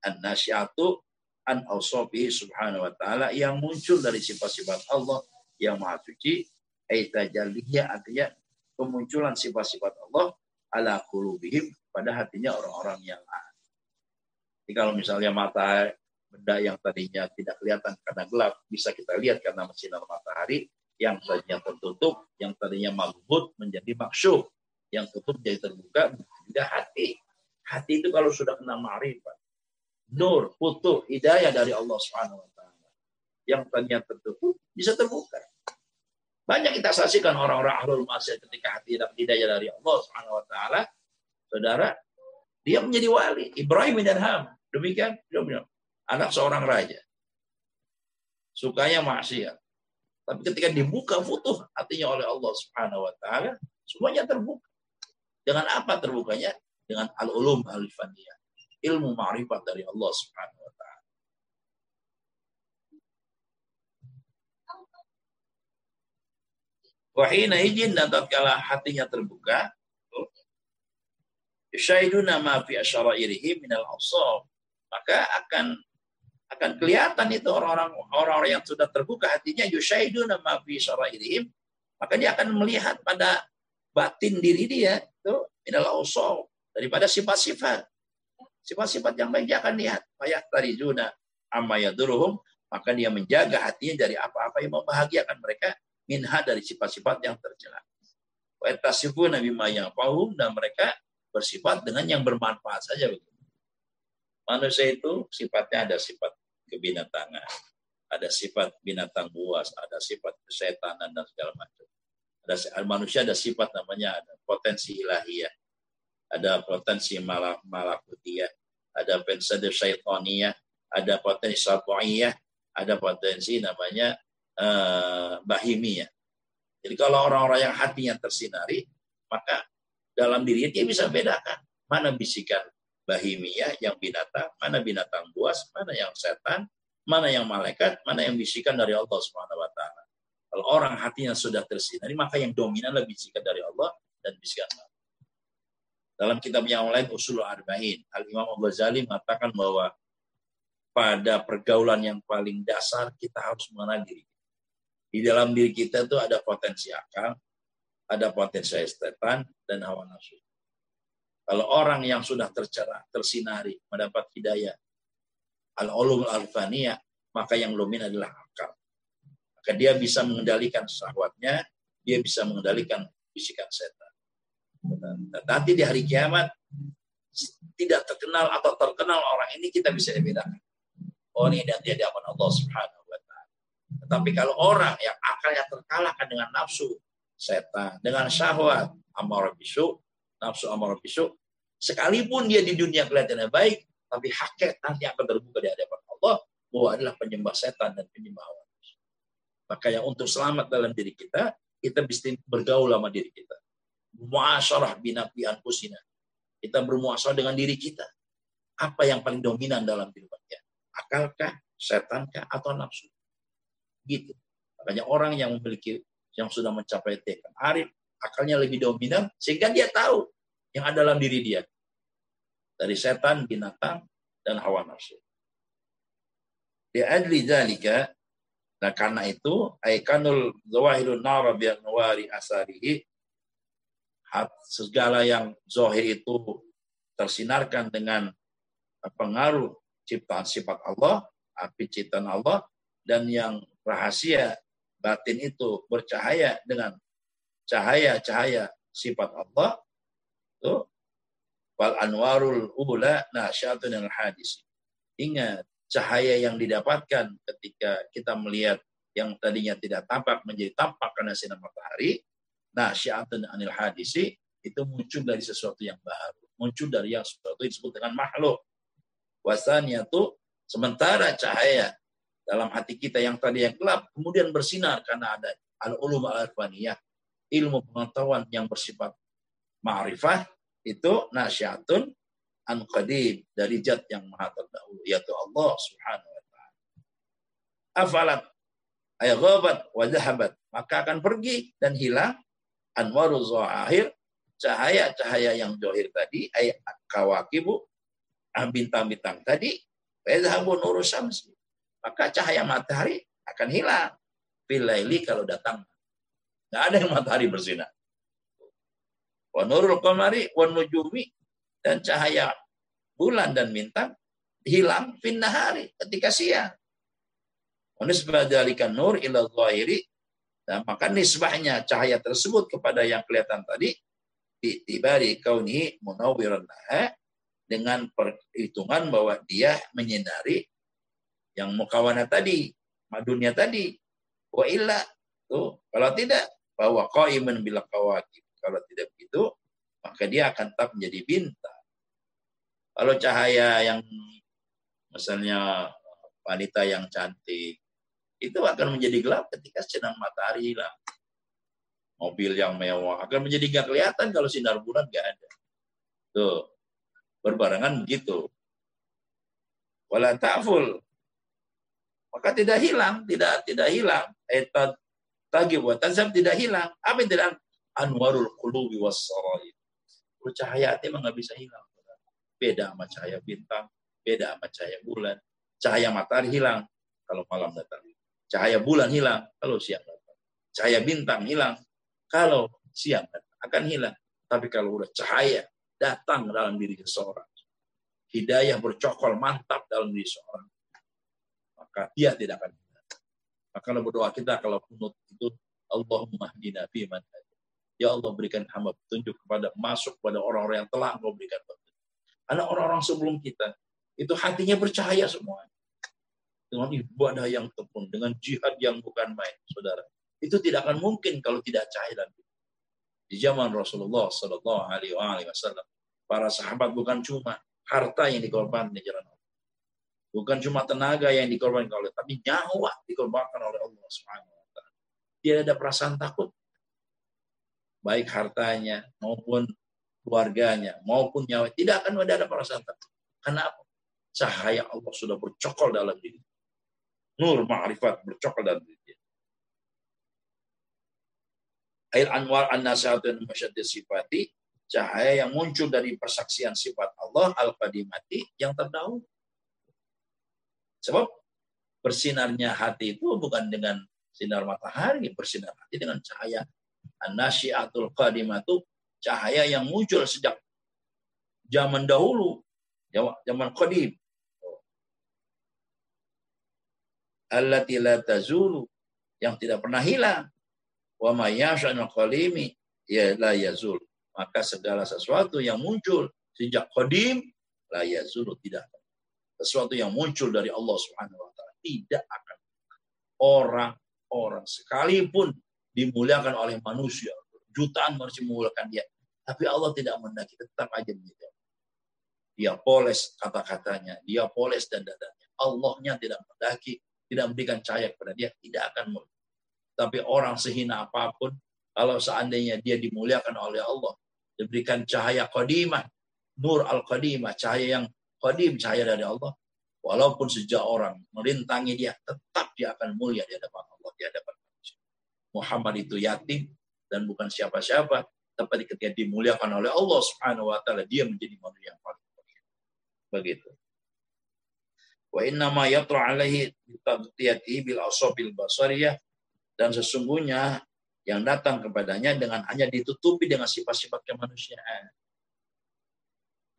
An-nasyatu an awsabihi subhanahu wa ta'ala yang muncul dari sifat-sifat Allah yang maha suci. Aitajalliyah artinya kemunculan sifat-sifat Allah ala kulubihim pada hatinya orang-orang yang ahli. Jadi kalau misalnya mata benda yang tadinya tidak kelihatan karena gelap bisa kita lihat karena sinar matahari yang tadinya tertutup, yang tadinya maghmud menjadi maksyuf, yang tutup jadi terbuka juga hati. Hati itu kalau sudah kena ma'rifat, nur, putuh, hidayah dari Allah Subhanahu wa taala. Yang tadinya tertutup bisa terbuka. Banyak kita saksikan orang-orang ahlul masyarakat ketika hati dapat hidayah dari Allah Subhanahu wa taala, Saudara, dia menjadi wali. Ibrahim dan Ham. Demikian, anak seorang raja. Sukanya maksiat. Tapi ketika dibuka futuh hatinya oleh Allah Subhanahu wa taala, semuanya terbuka. Dengan apa terbukanya? Dengan al-ulum al-faniyah. Ilmu ma'rifat dari Allah Subhanahu wa taala. Wahina izin dan tatkala hatinya terbuka, Syaiduna ma fi asyarairihim minal awsaf. Maka akan akan kelihatan itu orang-orang orang-orang yang sudah terbuka hatinya yusyaiduna ma fi asyarairihim. Maka dia akan melihat pada batin diri dia itu minal ausol daripada sifat-sifat. Sifat-sifat yang baik dia akan lihat. Ayat dari zuna amma yaduruhum maka dia menjaga hatinya dari apa-apa yang membahagiakan mereka minha dari sifat-sifat yang tercela. Wa Nabi yang pahum dan mereka bersifat dengan yang bermanfaat saja Manusia itu sifatnya ada sifat kebinatangan, ada sifat binatang buas, ada sifat kesetanan dan segala macam. Ada manusia ada sifat namanya ada potensi ilahiyah ada potensi malak malakutiyah ada potensi syaitaniyah ada potensi syaitaniyah ada potensi namanya uh, bahimiyah. Jadi kalau orang-orang yang hatinya tersinari maka dalam dirinya dia bisa bedakan mana bisikan bahimiyah yang binatang, mana binatang buas, mana yang setan, mana yang malaikat, mana yang bisikan dari Allah Subhanahu wa taala. Kalau orang hatinya sudah tersinari, maka yang dominan lebih bisikan dari Allah dan bisikan Allah. Dalam kitab yang lain Usul Arba'in, Al-Imam Al-Ghazali mengatakan bahwa pada pergaulan yang paling dasar kita harus mengenal diri. Di dalam diri kita itu ada potensi akal, ada potensi estetan, dan hawa nafsu. Kalau orang yang sudah tercerah, tersinari, mendapat hidayah, al-ulum al-faniyah, maka yang lumin adalah akal. Maka dia bisa mengendalikan syahwatnya, dia bisa mengendalikan bisikan setan. Nanti di hari kiamat tidak terkenal atau terkenal orang ini kita bisa dibedakan. Oh ini dan dia di Allah Subhanahu wa. Tetapi kalau orang yang akalnya terkalahkan dengan nafsu setan, dengan syahwat, amarah bisu, nafsu amarah bisu, sekalipun dia di dunia kelihatannya baik, tapi hakikat nanti akan terbuka di hadapan Allah bahwa adalah penyembah setan dan penyembah hawa Maka yang untuk selamat dalam diri kita, kita bisa bergaul sama diri kita muasyarah binafi anfusina. Kita bermuasyarah dengan diri kita. Apa yang paling dominan dalam kehidupan kita? Akalkah, setankah, atau nafsu? Gitu. Makanya orang yang memiliki yang sudah mencapai tekad arif, akalnya lebih dominan sehingga dia tahu yang ada dalam diri dia. Dari setan, binatang, dan hawa nafsu. Di adli dalika, nah karena itu, aikanul zawahirun nara bi'anwari asarihi, segala yang zohir itu tersinarkan dengan pengaruh ciptaan sifat Allah, api ciptaan Allah, dan yang rahasia batin itu bercahaya dengan cahaya-cahaya sifat Allah, itu wal anwarul ula nasyatun al hadis. Ingat, cahaya yang didapatkan ketika kita melihat yang tadinya tidak tampak menjadi tampak karena sinar matahari, syiatun anil hadisi itu muncul dari sesuatu yang baru. Muncul dari yang sesuatu yang disebut dengan makhluk. Wasanya itu sementara cahaya dalam hati kita yang tadi yang gelap kemudian bersinar karena ada al-ulum al-arfaniyah ilmu pengetahuan yang bersifat ma'rifah itu nasyatun an qadim dari zat yang maha terdahulu yaitu Allah Subhanahu wa taala. Afalat ay ghabat wa dhahabat maka akan pergi dan hilang anwarul zahir cahaya-cahaya yang johir tadi ayat kawakibu ah, bintang-bintang tadi fadhabu nurus syamsi maka cahaya matahari akan hilang. Bilaili kalau datang. Nggak ada yang matahari bersinar. Wa nurul qamari wa nujumi dan cahaya bulan dan bintang hilang fin nahari ketika siang. Unisbah dalikan nur ila zahiri. Nah, maka nisbahnya cahaya tersebut kepada yang kelihatan tadi tibari kauni munawwiran dengan perhitungan bahwa dia menyinari yang mukawana tadi, madunya tadi. Wa illa tuh kalau tidak bahwa qaiman bila kawakib. Kalau tidak begitu, maka dia akan tetap menjadi bintang. Kalau cahaya yang misalnya wanita yang cantik itu akan menjadi gelap ketika sinar matahari hilang. Mobil yang mewah akan menjadi gak kelihatan kalau sinar bulan gak ada. Tuh, berbarengan begitu. Wala ta'ful. Maka tidak hilang, tidak tidak hilang. Etat tagi buat tazam tidak hilang. Apa yang tidak anwarul qulubi was Cahaya hati memang nggak bisa hilang. Beda sama cahaya bintang, beda sama cahaya bulan. Cahaya matahari hilang kalau malam datang. Cahaya bulan hilang kalau siang datang. Cahaya bintang hilang kalau siang datang. Akan hilang. Tapi kalau udah cahaya datang dalam diri seseorang. Hidayah bercokol mantap dalam diri seseorang. Maka dia tidak akan hilang. Maka kalau berdoa kita kalau kunut itu Allahumma hdina fiman Ya Allah berikan hamba petunjuk kepada masuk pada orang-orang yang telah engkau berikan petunjuk. Karena orang-orang sebelum kita itu hatinya bercahaya semua dengan ibadah yang tekun, dengan jihad yang bukan main, saudara. Itu tidak akan mungkin kalau tidak cahaya dan di zaman Rasulullah Sallallahu Alaihi Wasallam, para sahabat bukan cuma harta yang dikorbankan di jalan Allah, bukan cuma tenaga yang dikorbankan oleh, tapi nyawa dikorbankan oleh Allah Subhanahu Wa Taala. Tidak ada perasaan takut, baik hartanya maupun keluarganya maupun nyawa tidak akan ada perasaan takut. Kenapa? Cahaya Allah sudah bercokol dalam diri nur ma'rifat bercokol dalam diri dia. Air anwar an nasihat dan masyadir sifati cahaya yang muncul dari persaksian sifat Allah al-qadimati yang terdahulu. Sebab bersinarnya hati itu bukan dengan sinar matahari, bersinar hati dengan cahaya an-nasyiatul qadimatu, cahaya yang muncul sejak zaman dahulu, zaman qadim. Allati la tazulu, yang tidak pernah hilang. Wa ma yashanul qalimi ya la yazul maka segala sesuatu yang muncul sejak qadim la yazulu tidak sesuatu yang muncul dari Allah Subhanahu wa taala tidak akan orang-orang sekalipun dimuliakan oleh manusia. Jutaan manusia memuliakan dia. Tapi Allah tidak mendaki tetap aja begitu dia poles kata-katanya dia poles dan dadanya Allahnya tidak mendaki tidak memberikan cahaya kepada dia tidak akan mulia. Tapi orang sehina apa pun kalau seandainya dia dimuliakan oleh Allah, diberikan cahaya qadimah, nur al-qadimah, cahaya yang qadim, cahaya dari Allah, walaupun sejak orang merintangi dia, tetap dia akan mulia di hadapan Allah, di hadapan manusia. Muhammad itu yatim dan bukan siapa-siapa, tapi ketika dimuliakan oleh Allah Subhanahu wa taala, dia menjadi manusia yang paling mulia. Begitu. Wa inna ma yatra alaihi bi bil asabil basariyah dan sesungguhnya yang datang kepadanya dengan hanya ditutupi dengan sifat-sifat kemanusiaan.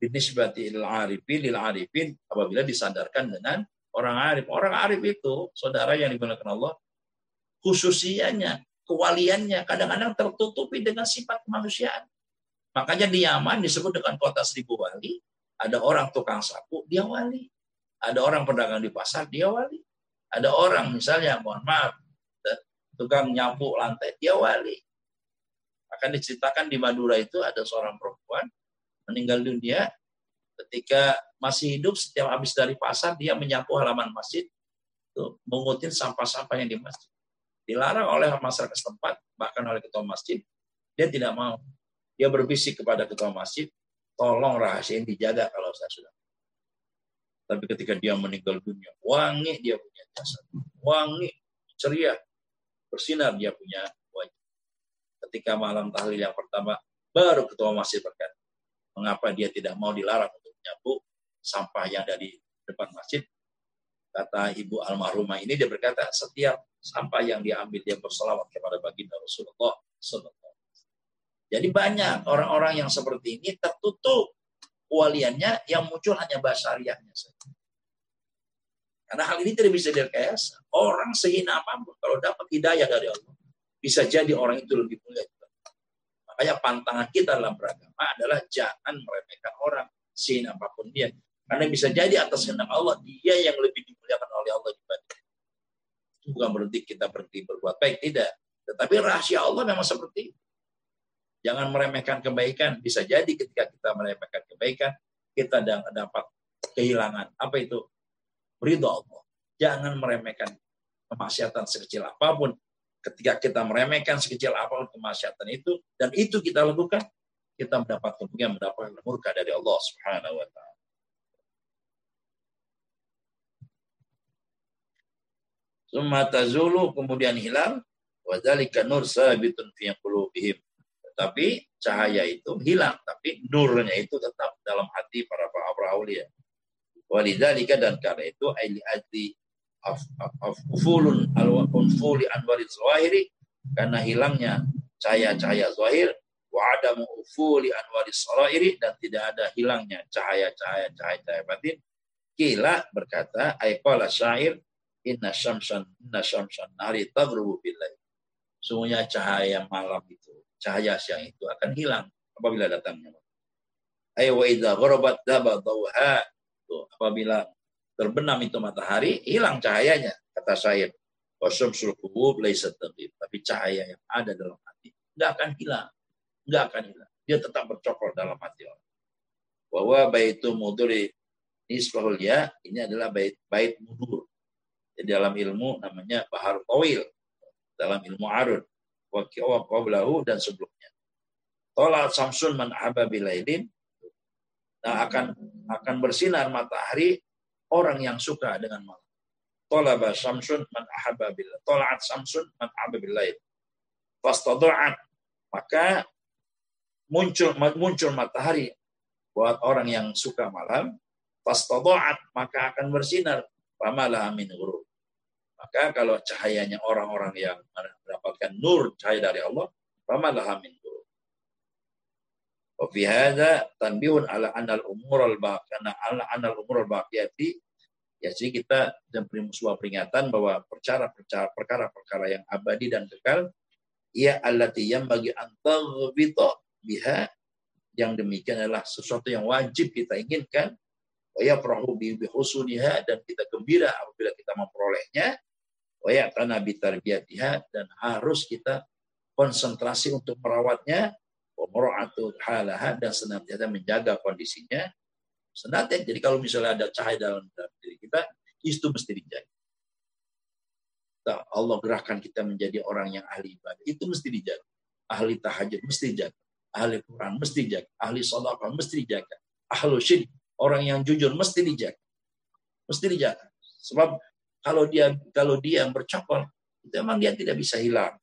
Binisbati il arifin lil arifin apabila disadarkan dengan orang arif. Orang arif itu saudara yang digunakan Allah khususianya, kewaliannya kadang-kadang tertutupi dengan sifat kemanusiaan. Makanya di Yaman disebut dengan kota seribu wali. Ada orang tukang sapu, dia wali. Ada orang pedagang di pasar, dia wali. Ada orang misalnya, mohon maaf, tukang nyapu lantai, dia wali. Akan diceritakan di Madura itu ada seorang perempuan meninggal dunia ketika masih hidup setiap habis dari pasar dia menyapu halaman masjid tuh mengutin sampah-sampah yang di masjid. Dilarang oleh masyarakat setempat, bahkan oleh ketua masjid, dia tidak mau. Dia berbisik kepada ketua masjid, tolong rahasia ini dijaga kalau saya sudah. Tapi ketika dia meninggal dunia, wangi dia punya jasad, wangi, ceria, bersinar dia punya wajah. Ketika malam tahlil yang pertama, baru ketua masjid berkata, mengapa dia tidak mau dilarang untuk menyapu sampah yang ada di depan masjid. Kata ibu almarhumah ini, dia berkata, setiap sampah yang diambil, dia berselawat kepada baginda Rasulullah Jadi banyak orang-orang yang seperti ini tertutup kualiannya yang muncul hanya basariahnya saja. Karena hal ini tidak bisa direkayasa. Orang sehina apa pun kalau dapat hidayah dari Allah, bisa jadi orang itu lebih mulia. Makanya pantangan kita dalam beragama adalah jangan meremehkan orang sehina apa pun dia. Karena bisa jadi atas kehendak Allah dia yang lebih dimuliakan oleh Allah dibanding. Itu bukan berarti kita berhenti berbuat baik, tidak. Tetapi rahasia Allah memang seperti itu. Jangan meremehkan kebaikan. Bisa jadi ketika kita meremehkan kebaikan, kita dapat kehilangan. Apa itu? ridho Allah. Jangan meremehkan kemaksiatan sekecil apa pun. Ketika kita meremehkan sekecil apa pun kemaksiatan itu, dan itu kita lakukan, kita mendapat kemudian mendapat murka dari Allah Subhanahu wa taala. Summa tazulu kemudian hilang wa dzalika nur sabitun fi qulubihim. Tapi cahaya itu hilang, tapi nurnya itu tetap dalam hati para para aulia. Walidzalika dan karena itu aili adli afulun al-unfuli anwari zawahiri karena hilangnya cahaya-cahaya zahir wa adamu ufuli anwari sarairi dan tidak ada hilangnya cahaya-cahaya cahaya-cahaya batin. Kila berkata ayqala syair inna syamsan inna syamsan nari tagrubu billahi. Sungguhnya cahaya malam itu cahaya siang itu akan hilang apabila datangnya. Ay wa idza gharabat daba dawha apabila terbenam itu matahari hilang cahayanya kata saya kosum sulkubub tapi cahaya yang ada dalam hati nggak akan hilang. Nggak akan hilang. Dia tetap bercokol dalam hati orang. Bahwa baitu muduri nisbahul ya ini adalah bait bait mudur. Di dalam ilmu namanya bahar tawil. Dalam ilmu arud wa qablahu dan sebelumnya. Tolat samsun man bilailin. Nah, akan akan bersinar matahari orang yang suka dengan malam. Tolaba samsun man ahabba. Tola'at samsun man ahabba billah. Fastada'at. Maka muncul muncul matahari buat orang yang suka malam, fastadoat maka akan bersinar, pamalah amin guru. Maka kalau cahayanya orang-orang yang mendapatkan nur cahaya dari Allah, pamalah amin Wa hadza tanbihun ala anal umur al baqiyana ala anal umur al ya jadi kita dan sebuah peringatan bahwa perkara-perkara perkara-perkara yang abadi dan kekal ia allati yang bagi antaghbita biha. Yang demikian adalah sesuatu yang wajib kita inginkan. Wa yafrahu bi husuniha dan kita gembira apabila kita memperolehnya. Wa ya'tana bi tarbiyatiha dan harus kita konsentrasi untuk merawatnya wa mura'atu halaha dan senantiasa menjaga kondisinya senantiasa. Jadi kalau misalnya ada cahaya dalam, dalam diri kita itu mesti dijaga. Allah gerakkan kita menjadi orang yang ahli ibadah. Itu mesti dijaga. Ahli tahajud mesti dijaga. Ahli Quran mesti dijaga. Ahli sedekah mesti dijaga. Ahli syirik orang yang jujur mesti dijaga. Mesti dijaga. Sebab kalau dia kalau dia bercokol itu memang dia tidak bisa hilang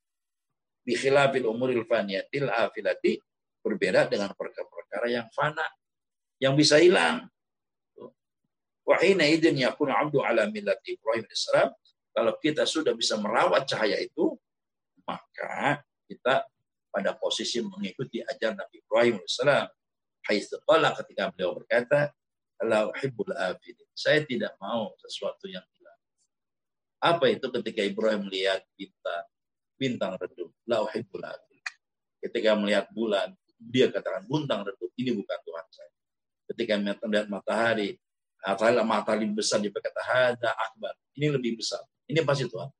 bi khilafil umuril faniyatil afilati berbeda dengan perkara-perkara yang fana yang bisa hilang. Wa hina idin yakunu abdu ala millati Ibrahim alaihissalam kalau kita sudah bisa merawat cahaya itu maka kita pada posisi mengikuti ajaran Nabi Ibrahim alaihissalam haitsu qala ketika beliau berkata la uhibbul afidin saya tidak mau sesuatu yang hilang. Apa itu ketika Ibrahim melihat bintang bintang redup. La uhibbul Ketika melihat bulan, dia katakan buntang redup, ini bukan Tuhan saya. Ketika melihat matahari, atau matahari besar dia berkata hada akbar. Ini lebih besar. Ini pasti Tuhan.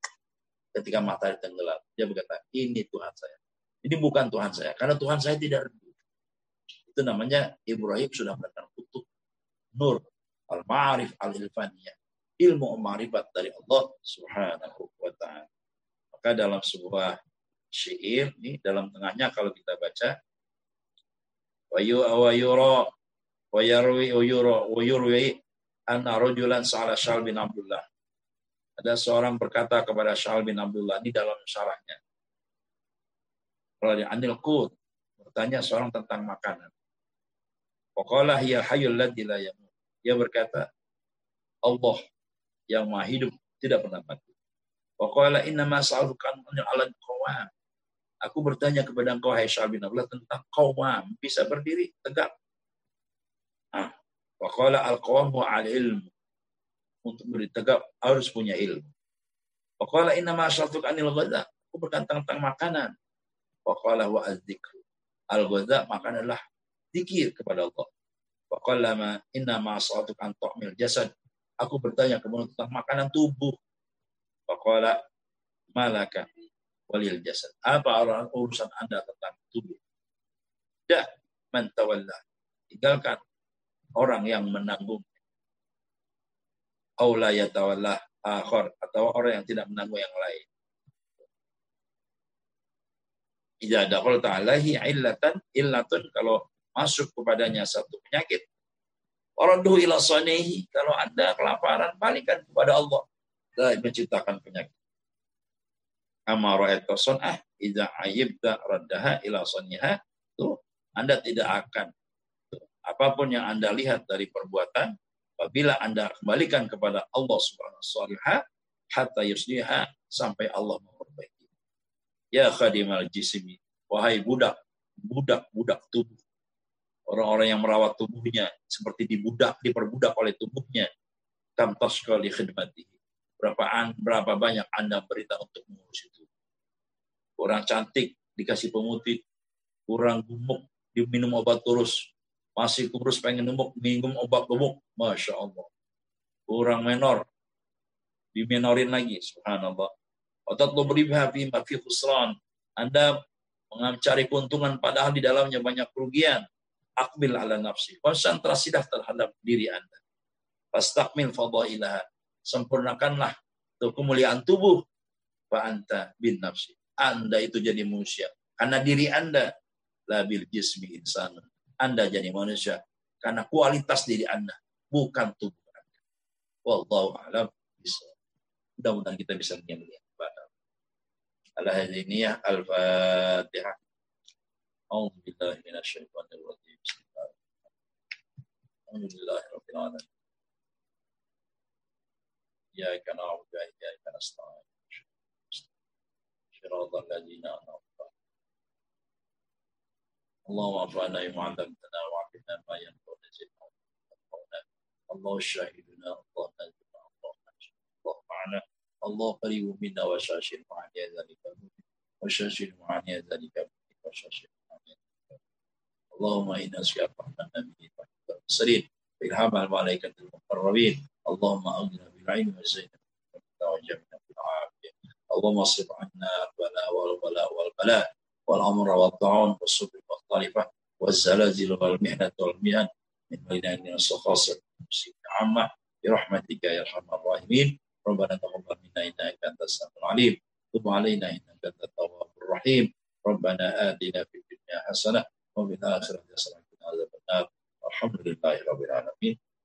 Ketika matahari tenggelam, dia berkata ini Tuhan saya. Ini bukan Tuhan saya karena Tuhan saya tidak redup. Itu namanya Ibrahim sudah mendapatkan kutub nur al-ma'arif al-ilfaniyah ilmu ma'rifat dari Allah Subhanahu wa taala. Maka dalam sebuah syair ini dalam tengahnya kalau kita baca wayu awayuro wayarwi uyuro wayurwi anna rajulan sa'ala Syal bin Abdullah. Ada seorang berkata kepada Syal bin Abdullah ini dalam syarahnya. Kalau dia anil qut bertanya seorang tentang makanan. Pokoklah ya hayyul ladzi la Dia berkata, Allah yang maha hidup tidak pernah mati. Waqala inna ma sa'alukan ala qawam. Aku bertanya kepada engkau hai Sya'ab bin Abdullah tentang qawam, bisa berdiri tegak. Ah, waqala al-qawam wa al-ilm. Untuk berdiri tegak harus punya ilmu. Waqala inna ma sa'alukan anil. Aku berkata tentang makanan. Waqala wa al-dzikr. Al-ghadha makanan adalah zikir kepada Allah. Waqala ma inna ma ta'mil jasad. Aku bertanya kepada tentang makanan tubuh. Faqala malaka walil jasad. Apa urusan Anda tentang tubuh? Dah man tawalla. Tinggalkan orang yang menanggung. Aula yatawalla akhar atau orang yang tidak menanggung yang lain. Idza dakhalta alaihi illatan illatun kalau masuk kepadanya satu penyakit. Orang ila sanihi kalau Anda kelaparan balikkan kepada Allah menciptakan penyakit. Amara ah idza ayibda raddaha ila saniha tuh Anda tidak akan tuh, apa pun yang Anda lihat dari perbuatan apabila Anda kembalikan kepada Allah Subhanahu wa hatta yusliha sampai Allah memperbaiki. Ya khadimal jismi, wahai budak, budak-budak tubuh. Orang-orang yang merawat tubuhnya seperti dibudak, diperbudak oleh tubuhnya. Kam taskali khidmatihi berapa berapa banyak Anda berita untuk mengurus itu. Kurang cantik dikasih pemutih, kurang gemuk diminum obat terus, masih kurus pengen gemuk minum obat gemuk, masya Allah. Kurang menor dimenorin lagi, subhanallah. Otot lo fi mafi khusran. Anda mencari keuntungan padahal di dalamnya banyak kerugian. Akbil ala nafsi. Konsentrasilah terhadap diri Anda. Fastakmil fadailah sempurnakanlah tuh kemuliaan tubuh wa anta bin nafsi. Anda itu jadi manusia. Karena diri Anda labil jismi insan. Anda jadi manusia karena kualitas diri Anda, bukan tubuh Anda. Wallahu a'lam Mudah-mudahan kita bisa melihat pada al-hadiniyah al-fatihah. أعوذ بالله من الشيطان الرجيم بسم الله الحمد لله رب العالمين إياك نعبد وإياك نستعين. صراط الذين أنعمت اللهم انفعنا بما علمتنا وعلمنا ما ينفعنا زدنا الله شاهدنا الله نزلنا الله نجد الله معنا الله قريب منا وشاشر معنا ذلك. وشاشر معنا ذلك. وشاشر اللهم إنا نسألك رحمة ورحمة المرسلين وإلهام الملائكة المقربين. اللهم أغننا بالعلم والزينة وجمعنا بالعافية اللهم اصرف عنا البلاء والبلاء والبلاء والأمر والطاعون والصبر والطائفة والزلازل والمهنة والمهن من بين الصخاص المسلمين عامة برحمتك يا أرحم الراحمين ربنا تقبل منا إنك أنت السميع العليم تب علينا إنك أنت التواب الرحيم ربنا آتنا في الدنيا حسنة وفي الآخرة حسنة وقنا عذاب النار الحمد لله رب العالمين